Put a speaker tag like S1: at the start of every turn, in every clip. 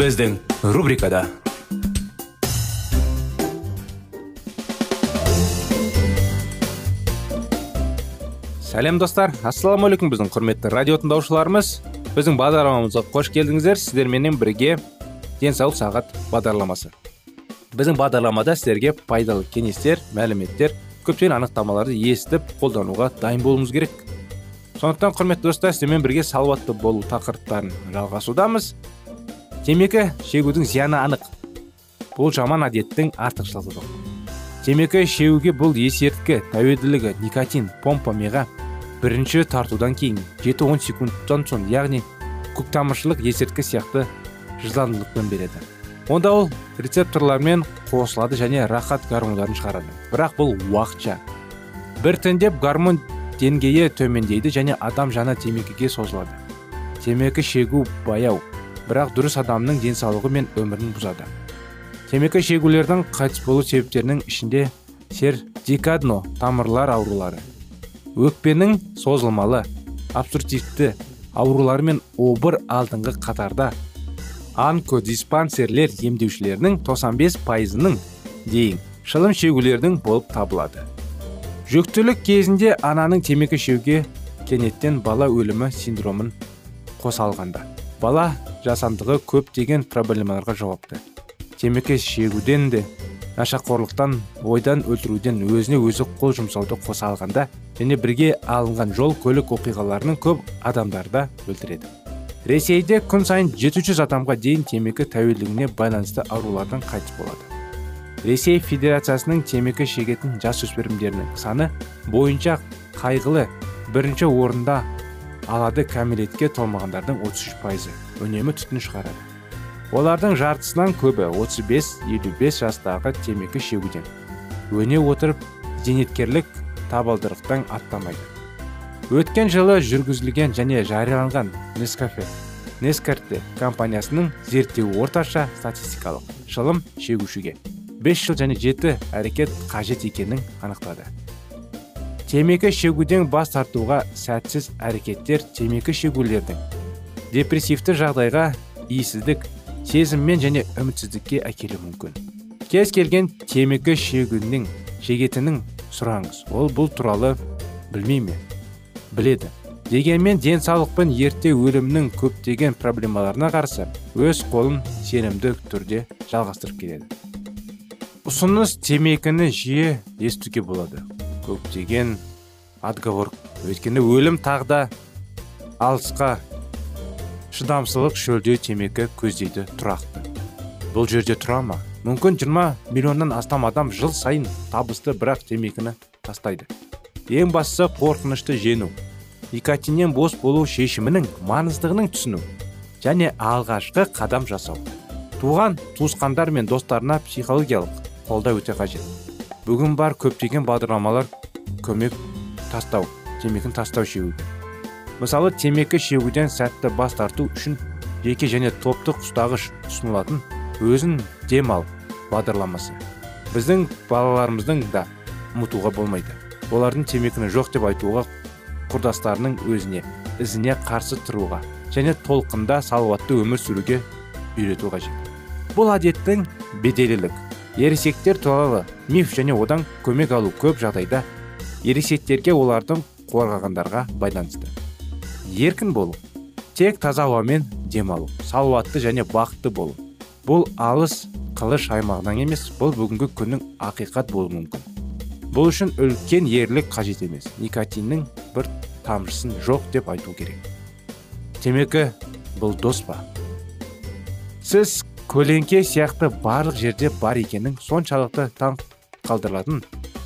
S1: Біздің рубрикада сәлем достар. Ассалаумағалейкум біздің құрметті радио тыңдаушыларымыз. Біздің бағдарламамызға қош келдіңіздер. Сіздерменен бірге денсаулық сағат бағдарламасы. Біздің бағдарламада сіздерге пайдалы кеңестер мәліметтер көптеген анықтамаларды естіп қолдануға дайын болуымыз керек. Сондықтан құрметті достар сіздермен бірге салауатты болу тақырыптарын жалғасудамыз. Темекі шегудің зияны анық. Бұл жаман әдеттің артықшылығы. Жоқ темекі шегуге бұл есерткі тәуелділігі никотин помпа миға бірінші тартудан кейін 7-10 секундтан соң яғни көктамыршылық есерткі сияқты жылдамдылықпен береді. Онда ол рецепторлармен қосылады және рахат гормондарын шығарады. Бірақ бұл уақытша. Біртіндеп гормон деңгейі төмендейді және адам жаны темекіге созылады. Темекі шегу баяу. Бірақ дұрыс адамның денсаулығы мен өмірін бұзады. Темекі шегулердің қайтыс болу себептерінің ішінде сердикадно тамырлар аурулары өкпенің созылмалы обструктивті аурулары мен обыр алдыңғы қатарда онкодиспансерлер емдеушілерінің 95 пайызының дейін шылым шегулердің болып табылады. Жүктілік кезінде ананың темекі шеуге кенеттен бала өлімі синдромын қоса алғанда. Бала жасандығы көптеген проблемаларға жауапты темекі шегуден де нашақорлықтан ойдан өлтіруден өзіне өзі қол жұмсауды қоса алғанда және бірге алынған жол көлік оқиғаларының көп адамдарда өлтіреді. Ресейде күн сайын 700 адамға дейін темекі тәуелдігіне байланысты аурулардан қайтыс болады. Ресей федерациясының темекі шегетін жасөспірімдерінің саны бойынша қайғылы бірінші орында алады кәмелетке толмағандардың 33 пайызы үнемі түтін шығарады. Олардың жартысынан көбі 35-55 жастағы темекі шегуден. Өне отырып зейнеткерлік табалдырықтан аттамайды. Өткен жылы жүргізілген және жарияланған нескафе нескарте компаниясының зерттеуі орташа статистикалық шылым шегушіге 5 жыл және жеті әрекет қажет екенін анықтады. Темекі шегуден бас тартуға сәтсіз әрекеттер темекі шегулердің депрессивті жағдайға иесіздік сезіммен және үмітсіздікке әкелуі мүмкін. Кез келген темекі шегуінің шегетінін сұраңыз. Ол бұл туралы білмей ме? Біледі. Дегенмен денсаулық ерте өлімнің көптеген проблемаларына қарсы өз қолын сенімді түрде жалғастырып келеді. Ұсыныс темекіні жиі естуге болады. Көптеген отговор. Өйткені өлім тағда алысқа шыдамсыздық шөлдеу темекі көздейді тұрақты. Бұл жерде тұра ма? Мүмкін 20 миллионнан астам адам жыл сайын табысты бірақ темекіні тастайды. Ең бастысы қорқынышты жеңу никотиннен бос болу шешімінің маңыздығының түсіну және алғашқы қадам жасау. Туған туысқандар мен достарына психологиялық қолдау өте қажет. Бүгін бар көптеген бағдарламалар көмек тастау темекіні тастау шегуге мысалы темекі шегуден сәтті бас тарту үшін жеке және топтық ұстағыш ұсынылатын өзін дем ал бағдарламасы. Біздің балаларымыздың да ұмытуға болмайды. Олардың темекіні жоқ деп айтуға құрдастарының өзіне ізіне қарсы тұруға және толқында салауатты өмір сүруге үйрету қажет. Бұл әдеттің беделілік ересектер туралы миф және одан көмек алу көп жағдайда ересектерге олардың қорғағандарға байланысты. Еркін болу тек таза ауамен демалу салауатты және бақытты болу. Бұл алыс қылыш аймағынан емес бұл бүгінгі күннің ақиқат болуы мүмкін. Бұл үшін үлкен ерлік қажет емес никотиннің бір тамшысын жоқ деп айту керек. Темекі бұл дос па? Сіз көлеңке сияқты барлық жерде бар екенін соншалықты таң қалдыратын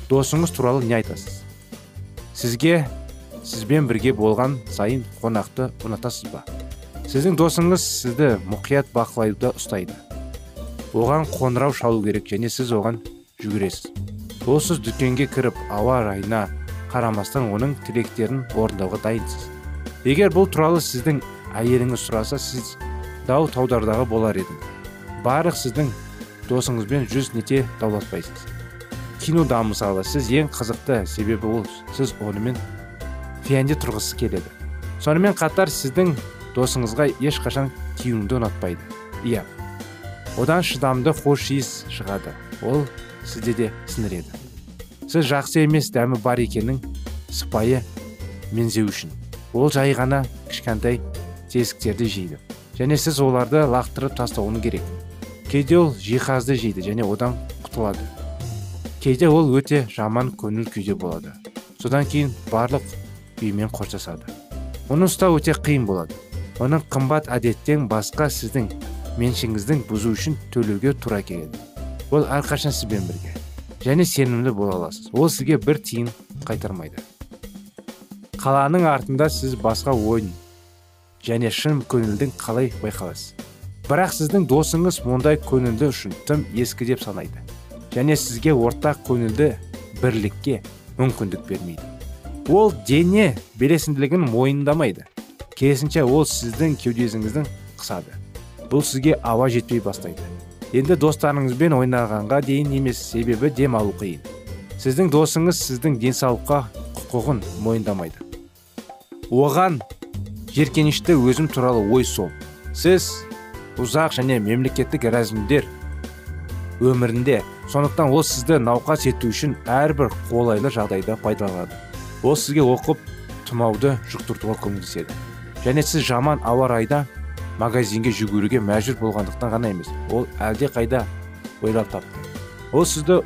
S1: досыңыз туралы не айтасыз? Сізге сізбен бірге болған сайын қонақты ұнатасыз ба? Сіздің досыңыз сізді мұқият бақылауда ұстайды. Оған қоңырау шалу керек және сіз оған жүгіресіз. Сіз дүкенге кіріп ауа райына қарамастан оның тілектерін орындауға дайынсыз. Егер бұл туралы сіздің әйеліңіз сұраса сіз дау таудардағы болар едіңіз. Барлық сіздің досыңызбен жүз нете дауласпайсыз. Кинода мысалы сіз ең қызықты себебі ол сіз онымен фиянде тұрғысы келеді. Сонымен қатар сіздің досыңызға ешқашан киюіңді ұнатпайды. Иә. Одан шыдамды хош иіс шығады. Ол сізде де сіңіреді. Сіз жақсы емес дәмі бар екенін сыпайы мензеу үшін. Ол жай ғана кішкентай тесіктерді жейді. Және сіз оларды лақтырып тастауыңыз керек. Кейде ол жиһазды жейді және одан құтылады. Кейде ол өте жаман көңіл күйде болады. Содан кейін барлық үймен қоштасады. Оны ұстау өте қиын болады. Оның қымбат әдеттен басқа сіздің меншігіңіздің бұзу үшін төлеуге тура келеді. Ол әрқашан сізбен бірге және сенімді бола аласыз. Ол сізге бір тиын қайтармайды. Қаланың артында сіз басқа ойын және шын көңілдің қалай байқаласыз? Бірақ сіздің досыңыз мұндай көңілді үшін тым ескі деп санайды. Және сізге ортақ көңілді бірлікке мүмкіндік бермейді. Ол дене белесінділігін мойындамайды. Керісінше ол сіздің кеудесіңіздің қысады. Бұл сізге ауа жетпей бастайды. Енді достарыңызбен ойнағанға дейін емес себебі дем алу қиын. Сіздің досыңыз сіздің денсаулыққа құқығын мойындамайды. Оған жеркенішті өзім туралы ой сол. Сіз ұзақ және мемлекеттік рәзімдер өмірінде сондықтан ол сізді науқас ету үшін әрбір қолайлы жағдайда пайдаланады. Ол сізге оқып тұмауды жұқтыртуға көмектеседі. Және сіз жаман ауа райда магазинге жүгіруге мәжбүр болғандықтан ғана емес ол әлде қайда ойлап тапты. Ол сізді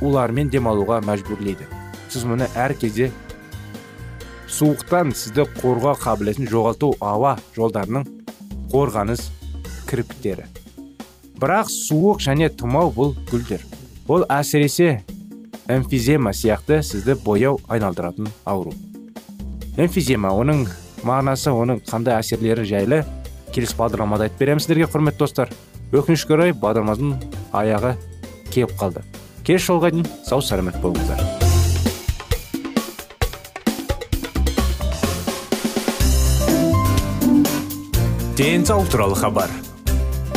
S1: улармен демалуға мәжбүрлейді. Сіз мұны әр кезде суықтан сізді қорғау қабілетін жоғалту ауа жолдарының қорғаныс кірпіктері бірақ суық және тұмау бұл гүлдер. Ол әсіресе эмфизема сияқты сізді бояу айналдыратын ауру. Эмфизема оның мағынасы оның қандай әсерлері жайлы келесі бағдарламада айтып беремін сіздерге құрметті достар. Өкінішке орай бағдарламамыздың аяғы келіп қалды. Келесі жолға сау сәлемет болыңыздар.
S2: Денсаулық туралы хабар.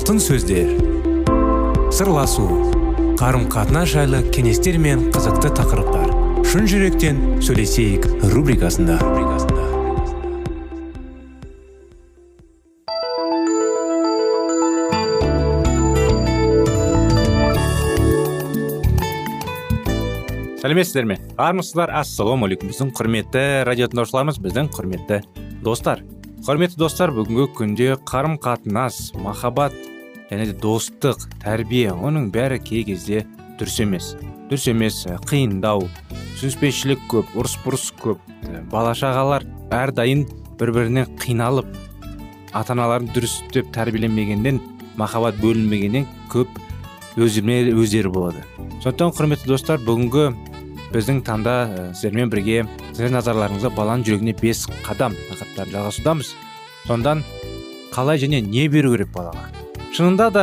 S2: Алтын сөздер. Сырласу қарым қатынас жайлы кеңестер мен қызықты тақырыптар. Шын жүректен сөйлесейік рубрикасында.
S1: Сәлеметсіздер ме? Армысыздар ассалаумағалейкум біздің құрметті радио тыңдаушыларымыз біздің құрметті достар. Құрметті достар бүгінгі күнде қарым қатынас махаббат және де достық тәрбие оның бәрі кей кезде дұрыс емес. Дұрыс емес қиындау түсініспеушілік көп ұрыс бұрыс көп бала шағалар әрдайым бір бірінен қиналып ата аналарын дұрыстеп тәрбиеленбегеннен махаббат бөлінбегеннен көп өздеріне өздері болады. Сондықтан құрметті достар бүгінгі біздің таңда сіздермен бірге сіздердің назарларыңызға баланың жүрегіне бес қадам тақырыптарын жалғасудамыз. Сондан қалай және не беру керек балаға? Шынында да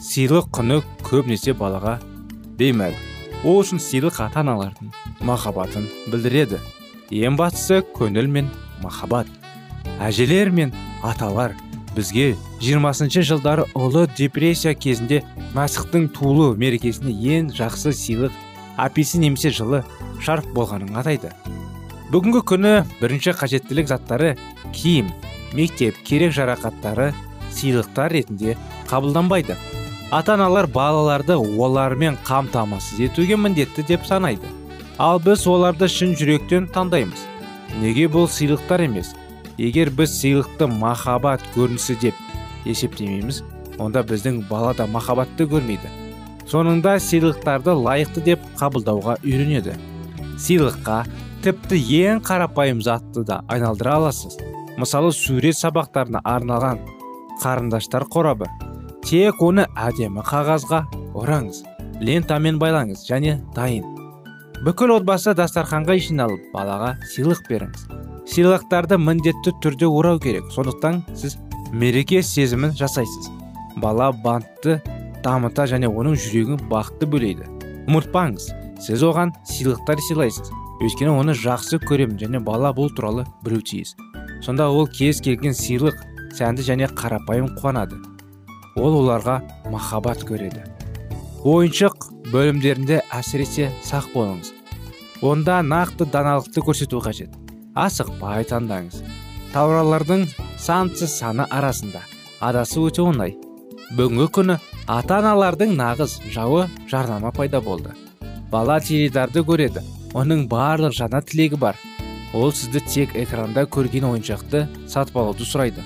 S1: сыйлық құны көбінесе балаға беймәлім. Ол үшін сыйлық ата аналардың махаббатын білдіреді. Ең бастысы көңіл мен махаббат. Әжелер мен аталар бізге 20 жылдары ұлы депрессия кезінде мәсіхтің туылу мерекесіне ең жақсы сыйлық апельсин немесе жылы шарф болғанын атайды. Бүгінгі күні бірінші қажеттілік заттары киім мектеп керек жарақаттары сыйлықтар ретінде қабылданбайды. Ата аналар балаларды олармен қамтамасыз етуге міндетті деп санайды. Ал біз оларды шын жүректен таңдаймыз. Неге бұл сыйлықтар емес? Егер біз сыйлықты махаббат көрінісі деп есептемейміз онда біздің бала да махаббатты көрмейді. Соңында сыйлықтарды лайықты деп қабылдауға үйренеді. Сыйлыққа тіпті ең қарапайым затты да айналдыра аласыз. Мысалы сурет сабақтарына арналған қарындаштар қорабы. Тек оны әдемі қағазға ораңыз лентамен байлаңыз және дайын. Бүкіл отбасы дастарханға жиналып балаға сыйлық беріңіз. Сыйлықтарды міндетті түрде орау керек сондықтан сіз мереке сезімін жасайсыз. Бала бантты дамыта және оның жүрегін бақытты бөлейді. Ұмытпаңыз сіз оған сыйлықтар сыйлайсыз. Өйткені оны жақсы көремін және бала бұл туралы білу тиіс. Сонда ол кез келген сыйлық сәнді және қарапайым қуанады. Ол оларға махаббат көреді. Ойыншық бөлімдерінде әсіресе сақ болыңыз. Онда нақты даналықты көрсету қажет. Асықпай таңдаңыз. Тауарлардың сансыз саны арасында адасу өте оңай. Бүгінгі күні ата аналардың нағыз жауы жарнама пайда болды. Бала теледидарды көреді. Оның барлық жаңа тілегі бар. Ол сізді тек экранда көрген ойыншықты сатып алуды сұрайды.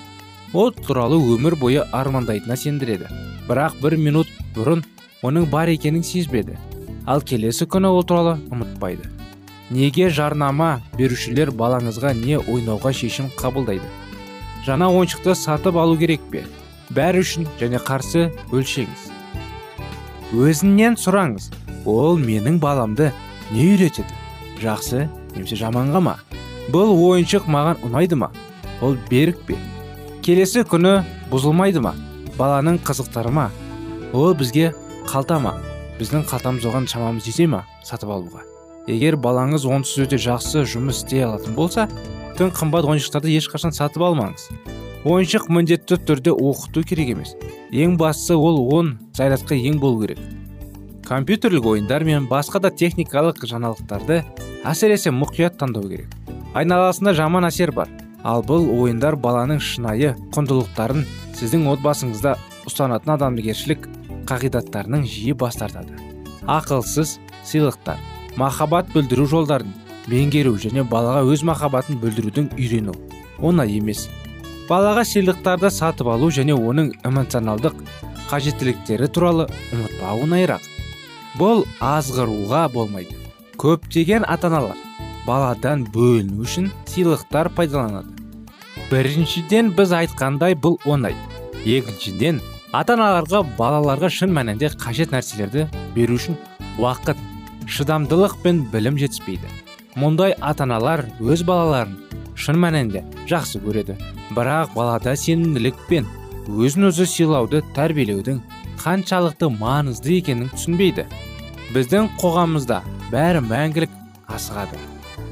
S1: Ол туралы өмір бойы армандайтынына сендіреді. Бірақ бір минут бұрын оның бар екенін сезбеді. Ал келесі күні ол туралы ұмытпайды. Неге жарнама берушілер балаңызға не ойнауға шешім қабылдайды? Жаңа ойыншықты сатып алу керек пе? Бәрі үшін және қарсы өлшеңіз. Өзінен сұраңыз. Ол менің баламды не үйретеді? Жақсы немесе жаманға ма? Бұл ойыншық маған ұнайды ма? Ол берік пе? Келесі күні бұзылмайды ма? Баланың қызықтары ма? Ол бізге қалта ма? Біздің қалтамыз оған шамамыз жете ма сатып алуға. Егер балаңыз онсыз өте жақсы жұмыс істей алатын болса тың қымбат ойыншықтарды ешқашан сатып алмаңыз. Ойыншық міндетті түрде оқыту керек емес. Ең бастысы ол он зарядқа ең болу керек. Компьютерлік ойындар мен басқа да техникалық жаңалықтарды әсіресе мұқият таңдау керек. Айналасында жаман әсер бар. Ал бұл ойындар баланың шынайы құндылықтарын сіздің отбасыңызда ұстанатын адамгершілік қағидаттарының жиі бас тартады. Ақылсыз сыйлықтар махаббат білдіру жолдарын меңгеру және балаға өз махаббатын білдірудің үйрену оңай емес. Балаға сыйлықтарды сатып алу және оның эмоционалдық қажеттіліктері туралы ұмытпау оңайырақ. Бұл азғыруға болмайды. Көптеген ата аналар баладан бөліну үшін сыйлықтар пайдаланады. Біріншіден біз айтқандай бұл оңай. Екіншіден ата аналарға балаларға шын мәнінде қажет нәрселерді беру үшін уақыт шыдамдылық пен білім жетіспейді. Мұндай ата аналар өз балаларын шын мәнінде жақсы көреді. Бірақ балада сенімділік пен өзін өзі сыйлауды тәрбиелеудің қаншалықты маңызды екенін түсінбейді. Біздің қоғамымызда бәрі мәңгілік асығады.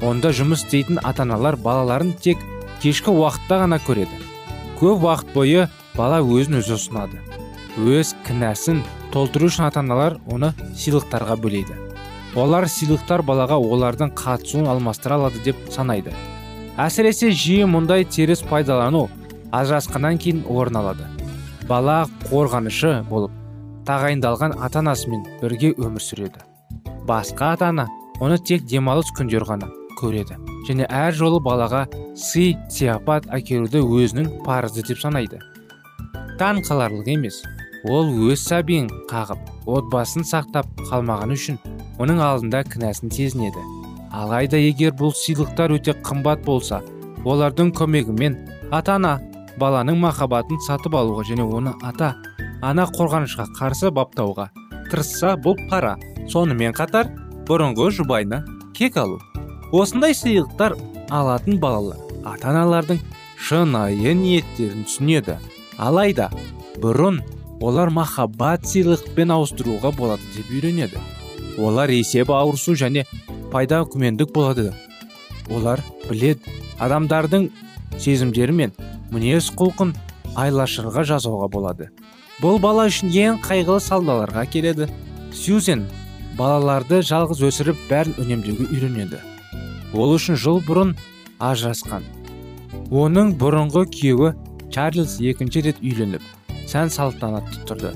S1: Онда жұмыс істейтін ата аналар балаларын тек кешкі уақытта ғана көреді. Көп уақыт бойы бала өзін өзі ұсынады. Өз кінәсін толтыру үшін ата аналар оны сыйлықтарға бөлейді. Олар сыйлықтар балаға олардың қатысуын алмастыра алады деп санайды. Әсіресе жиі мұндай теріс пайдалану ажырасқаннан кейін орын алады. Бала қорғанышы болып тағайындалған ата анасымен бірге өмір сүреді. Басқа ата ана оны тек демалыс күндері ғана көреді және әр жолы балаға сый сияпат әкелуді өзінің парызы деп санайды. Таң қаларлық емес ол өз сәбиін қағып отбасын сақтап қалмағаны үшін оның алдында кінәсін сезінеді. Алайда егер бұл сыйлықтар өте қымбат болса олардың көмегімен ата ана баланың махаббатын сатып алуға және оны ата ана қорғанышқа қарсы баптауға тырысса бұл пара. Сонымен қатар бұрынғы жұбайына кек алу. Осындай сыйлықтар алатын балалар ата аналардың шынайы ниеттерін түсінеді. Алайда бұрын олар махаббат сыйлықпен ауыстыруға болады деп үйренеді. Олар есеп ауырсу және пайда күмендік болады. Олар білет адамдардың сезімдері мен мінез құлқын айлашырға жасауға болады. Бұл бала үшін ең қайғылы салдаларға келеді. Сьюзен балаларды жалғыз өсіріп бәрін үнемдеуге үйренеді. Ол үшін жыл бұрын ажырасқан. Оның бұрынғы күйеуі чарльз екінші рет үйленіп сән салтанатты тұрды.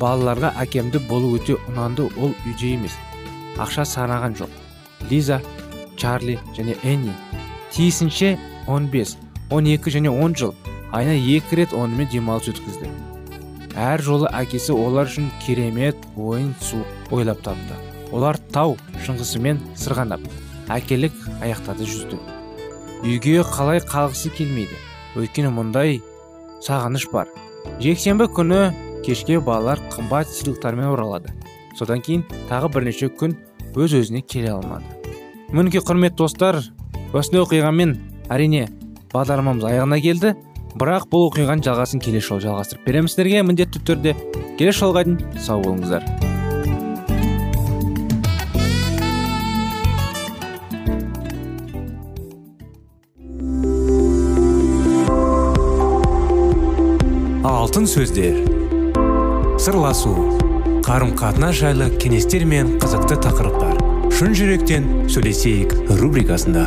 S1: Балаларға әкемді болу өте ұнанды ол үйде емес. Ақша санаған жоқ. Лиза чарли және энни тиісінше 15, 12 және 10 жыл айна екі рет онымен демалыс өткізді. Әр жолы әкесі олар үшін керемет ойын су ойлап тапты. Олар тау шыңғысымен сырғанап әкелік аяқтады жүзді. Үйге қалай қалғысы келмейді. Өйткені мұндай сағыныш бар. Жексенбі күні кешке балалар қымбат сыйлықтармен оралады. Содан кейін тағы бірнеше күн өз өзіне келе алмады. Мінекей құрметті достар осындай оқиғамен әрине бағдарламамыз аяғына келді. Бірақ бұл оқиғаның жалғасын келесі жолы жалғастырып береміз сіздерге. Міндетті түрде келесі жолға дейін сау болыңыздар.
S2: Алтын сөздер. Сырласу. Қарым қатынас жайлы кеңестер мен қызықты тақырыптар. Шын жүректен сөйлесейік рубрикасында.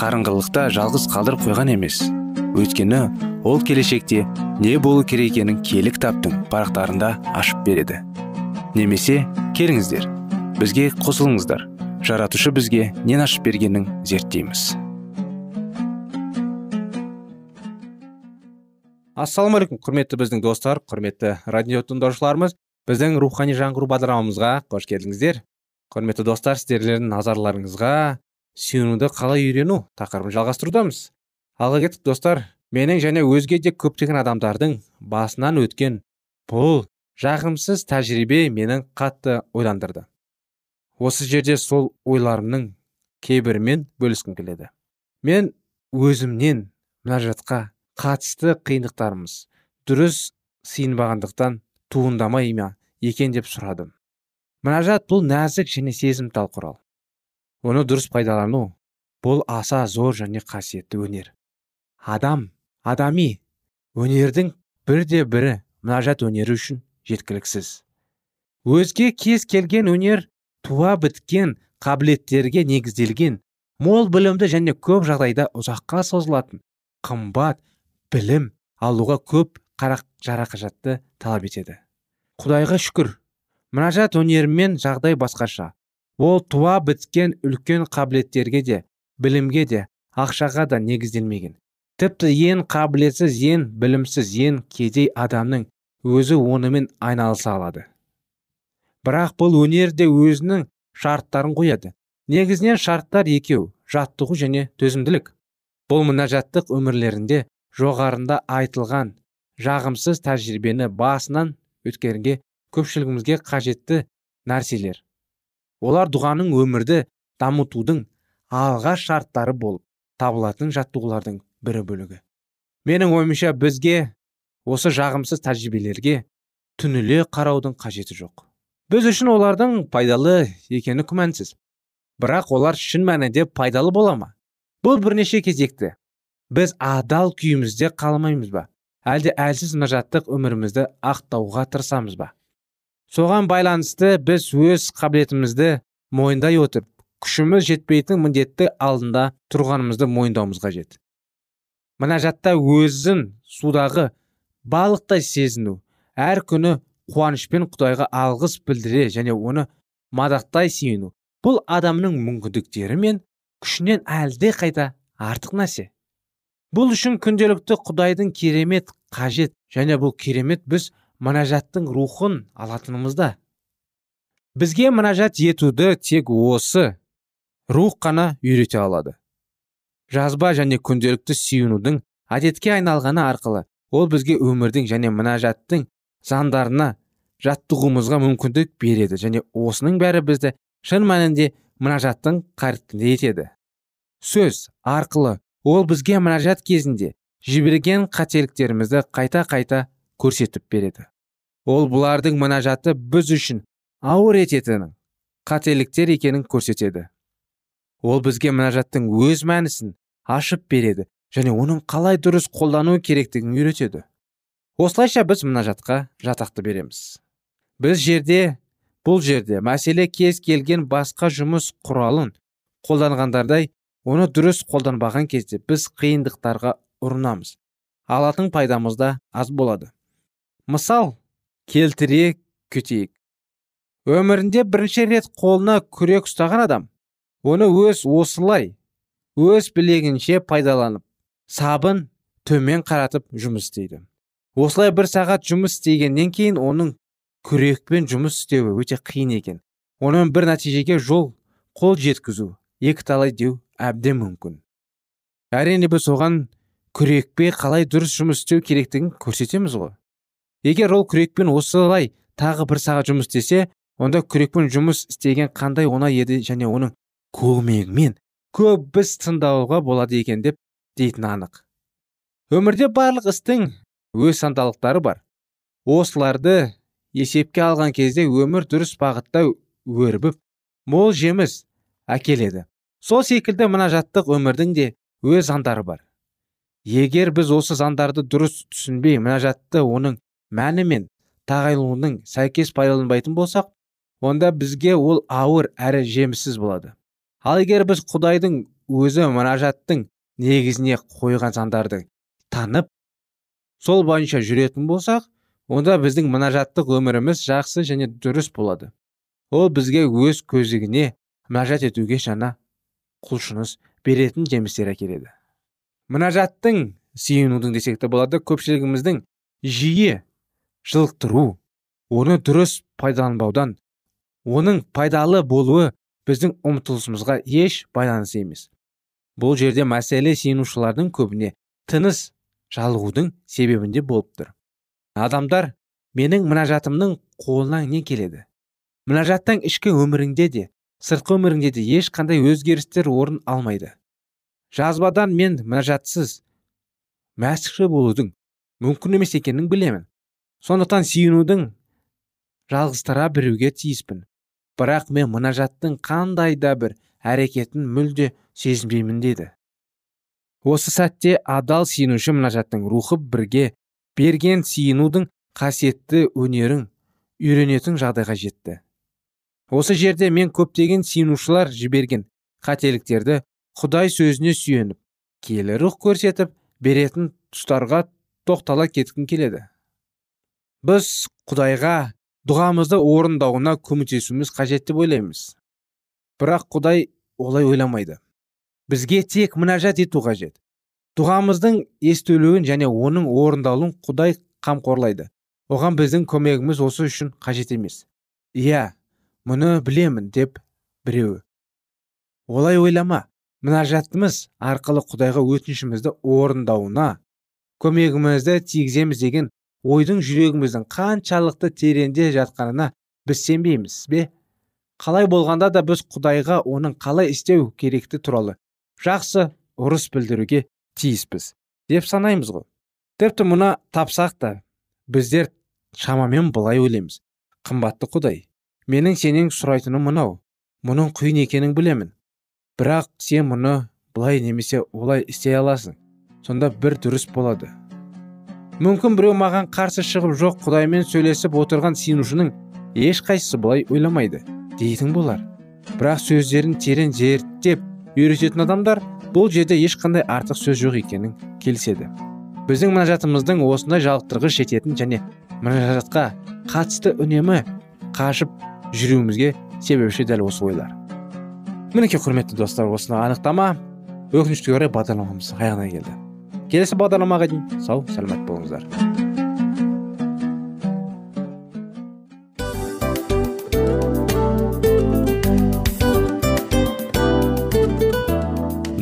S1: қарыңғылықта жалғыз қалдырып қойған емес. Өйткені ол келешекте не болу керек екенін киелі кітаптың парақтарында ашып береді. Немесе келіңіздер бізге қосылыңыздар. Жаратушы бізге нен ашып бергенін зерттейміз. Ассалаумағалейкум құрметті біздің достар құрметті радио тыңдаушыларымыз. Біздің рухани жаңғыру бағдарламамызға қош келдіңіздер. Құрметті достар сіздердің назарларыңызға сүйінуді қалай үйрену тақырыбын жалғастырудамыз. Алға кеттік достар. Менің және өзге де көптеген адамдардың басынан өткен бұл жағымсыз тәжірибе менің қатты ойландырды. Осы жерде сол ойларымның кейбірімен бөліскім келеді. Мен өзімнен мұнажатқа қатысты қиындықтарымыз дұрыс сыйынбағандықтан туындамай ма екен деп сұрадым. Мұнажат бұл нәзік және сезімтал құрал. Оны дұрыс пайдалану бұл аса зор және қасиетті өнер. Адам адами өнердің бірде бірі мұнажат өнері үшін жеткіліксіз. Өзге кез келген өнер туа біткен қабілеттерге негізделген мол білімді және көп жағдайда ұзаққа созылатын қымбат білім алуға көп қарақ жарақажатты талап етеді. Құдайға шүкір. Мұнажат өнерімен жағдай басқаша. Ол туа біткен үлкен қабілеттерге де білімге де ақшаға да негізделмеген. Тіпті ең қабілетсіз ең білімсіз ең кедей адамның өзі онымен айналыса алады. Бірақ бұл өнер де өзінің шарттарын қояды. Негізінен шарттар екеу жаттығу және төзімділік. Бұл мұнажаттық өмірлерінде жоғарында айтылған жағымсыз тәжірибені басынан өткерге көпшілігімізге қажетті нәрселер. Олар дұғаның өмірді дамытудың алға шарттары болып табылатын жаттығулардың бірі бөлігі. Менің ойымша бізге осы жағымсыз тәжірибелерге түніле қараудың қажеті жоқ. Біз үшін олардың пайдалы екені күмәнсіз. Бірақ олар шын мәнінде пайдалы бола ма? Бұл бірнеше кезекті. Біз адал күйімізде қалмаймыз ба? Әлде әлсіз мұнажаттық өмірімізді ақтауға тырысамыз ба? Соған байланысты біз өз қабілетімізді мойындай отырып күшіміз жетпейтін міндетті алдында тұрғанымызды мойындауымыз қажет. Мұнажатта өзін судағы балықтай сезіну әр күні қуанышпен құдайға алғыс білдіре және оны мадақтай сүйіну бұл адамның мүмкіндіктері мен күшінен әлде қайда артық нәрсе. Бұл үшін күнделікті құдайдың керемет қажет және бұл керемет біз мұнажаттың рухын алатынымызда бізге мұнажат етуді тек осы рух қана үйрете алады. Жазба және күнделікті сүйінудің әдетке айналғаны арқылы ол бізге өмірдің және мұнажаттың заңдарына жаттығуымызға мүмкіндік береді және осының бәрі бізді шын мәнінде мұнажаттың қажеттінде етеді. Сөз арқылы ол бізге мұнажат кезінде жіберген қателіктерімізді қайта қайта көрсетіп береді. Ол бұлардың мұнажаты біз үшін ауыр ететінін қателіктер екенін көрсетеді. Ол бізге мұнажаттың өз мәнісін ашып береді және оның қалай дұрыс қолдану керектігін үйретеді. Осылайша біз мұнажатқа жатақты береміз. Біз жерде бұл жерде мәселе кез келген басқа жұмыс құралын қолданғандардай оны дұрыс қолданбаған кезде біз қиындықтарға ұрынамыз. Алатын пайдамыз да аз болады. Мысал келтіре кетейік. Өмірінде бірінші рет қолына күрек ұстаған адам оны өз осылай өз білегінше пайдаланып сабын төмен қаратып жұмыс істейді. Осылай бір сағат жұмыс істегеннен кейін оның күрекпен жұмыс істеуі өте қиын екен. Оның бір нәтижеге жол қол жеткізу екі талай деу әбден мүмкін. Әрине біз оған күрекпе қалай дұрыс жұмыс істеу керектігін көрсетеміз ғой. Егер ол күрекпен осылай тағы бір сағат жұмыс істесе онда күрекпен жұмыс істеген қандай оңай еді және оның көмегімен көп біз тыңдауға болады екен деп дейтін анық. Өмірде барлық істің өз сандалықтары бар. Осыларды есепке алған кезде өмір дұрыс бағытта өрбіп мол жеміс әкеледі. Сол секілді мұнажаттық өмірдің де өз заңдары бар. Егер біз осы заңдарды дұрыс түсінбей мұнажатты оның мәні мен тағайындалуының сәйкес пайдаланбайтын болсақ онда бізге ол ауыр әрі жеміссіз болады. Ал егер біз құдайдың өзі мұнажаттың негізіне қойған заңдарды танып сол бойынша жүретін болсақ онда біздің мұнажаттық өміріміз жақсы және дұрыс болады. Ол бізге өз көзігіне мұнажат етуге жаңа құлшыныс беретін жемістер әкеледі. Мұнажаттың сүйінудің десек те болады көпшілігіміздің жиі жылықтыру оны дұрыс пайдаланбаудан оның пайдалы болуы біздің ұмтылысымызға еш байланысты емес. Бұл жерде мәселе сиынушылардың көбіне тыныс жалығудың себебінде болып тұр. Адамдар менің мұнажатымның қолынан не келеді? Мұнажаттың ішкі өміріңде де сыртқы өміріңде де ешқандай өзгерістер орын алмайды. Жазбадан мен мұнажатсыз мәсіхші болудың мүмкін емес екенін білемін. Сондықтан сүйінудің жалғызтыра біруге тиіспін. Бірақ мен мұнажаттың қандай да бір әрекетін мүлде сезінбеймін деді. Осы сәтте адал сүйінуші мұнажаттың рухы бірге берген сүйінудің қасиетті өнерін үйренетін жағдайға жетті. Осы жерде мен көптеген сүйінушылар жіберген қателіктерді құдай сөзіне сүйеніп келі рух көрсетіп беретін тұстарға тоқтала кеткім келеді. Біз құдайға дұғамызды орындауына көмектесуіміз қажет деп ойлаймыз. Бірақ құдай олай ойламайды. Бізге тек мінәжат ету қажет. Дұғамыздың естілуін және оның орындалуын құдай қамқорлайды. Оған біздің көмегіміз осы үшін қажет емес. Иә мұны білемін деп біреуі. Олай ойлама мінәжатымыз арқылы құдайға өтінішімізді орындауына көмегімізді тигіземіз деген ойдың жүрегіміздің қаншалықты тереңде жатқанына біз сенбейміз бе? Қалай болғанда да біз құдайға оның қалай істеу керекті туралы жақсы ұрыс білдіруге тиіспіз деп санаймыз ғой. Тіпті мұна тапсақ та біздер шамамен былай ойлаймыз. Қымбатты құдай менің сенен сұрайтыным мынау мұның қиын екенін білемін. Бірақ сен мұны былай немесе олай істей аласың. Сонда бір дұрыс болады. Мүмкін біреу маған қарсы шығып жоқ құдаймен сөйлесіп отырған сенушінің ешқайсысы былай ойламайды дейтін болар. Бірақ сөздерін терең зерттеп үйрететін адамдар бұл жерде ешқандай артық сөз жоқ екенін келіседі. Біздің мұнажатымыздың осындай жалықтырғыш жететін және мұнажатқа қатысты үнемі қашып жүруімізге себепші дәл осы ойлар. Мінекей құрметті достар осыны анықтама. Өкінішке орай бағдарламамыз аяғына келді. Келесі бағдарламаға дейін сау сәлемет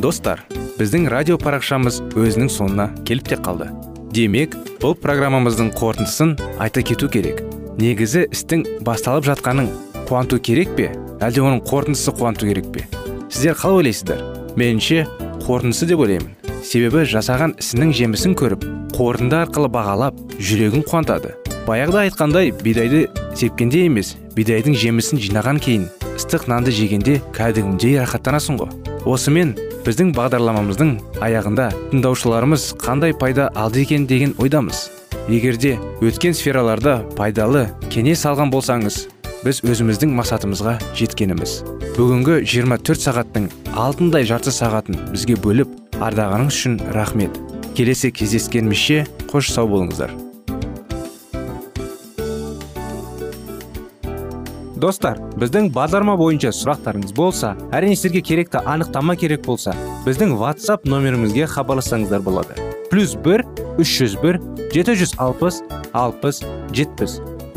S1: достар біздің радио парақшамыз өзінің соңына келіп те қалды. Демек бұл программамыздың қорытындысын айта кету керек. Негізі істің басталып жатқанын қуанту керек пе? Әлде оның қорытындысы қуанту керек пе? Сіздер қалай ойлайсыздар? Меніңше қорытындысы деп ойлаймын. Себебі жасаған ісінің жемісін көріп қорытынды арқылы бағалап жүрегін қуантады. Баяғыда айтқандай бидайды сепкенде емес бидайдың жемісін жинаған кейін ыстық нанды жегенде кәдімгідей рахаттанасың ғой. Осымен біздің бағдарламамыздың аяғында тыңдаушыларымыз қандай пайда алды екен деген ойдамыз. Егерде өткен сфераларда пайдалы кеңес алған болсаңыз біз өзіміздің мақсатымызға жеткеніміз. Бүгінгі 24 сағаттың алтындай жарты сағатын бізге бөліп ардағаныңыз үшін рахмет. Келесі кездескенімізше қош сау болыңыздар. Достар біздің бағдарлама бойынша сұрақтарыңыз болса әрине сіздерге керекті анықтама керек болса біздің whatsapp нөмірімізге хабарлассаңыздар болады. Плюс бір үш жүз бір жеті жүз алпыс алпыс жетпіс.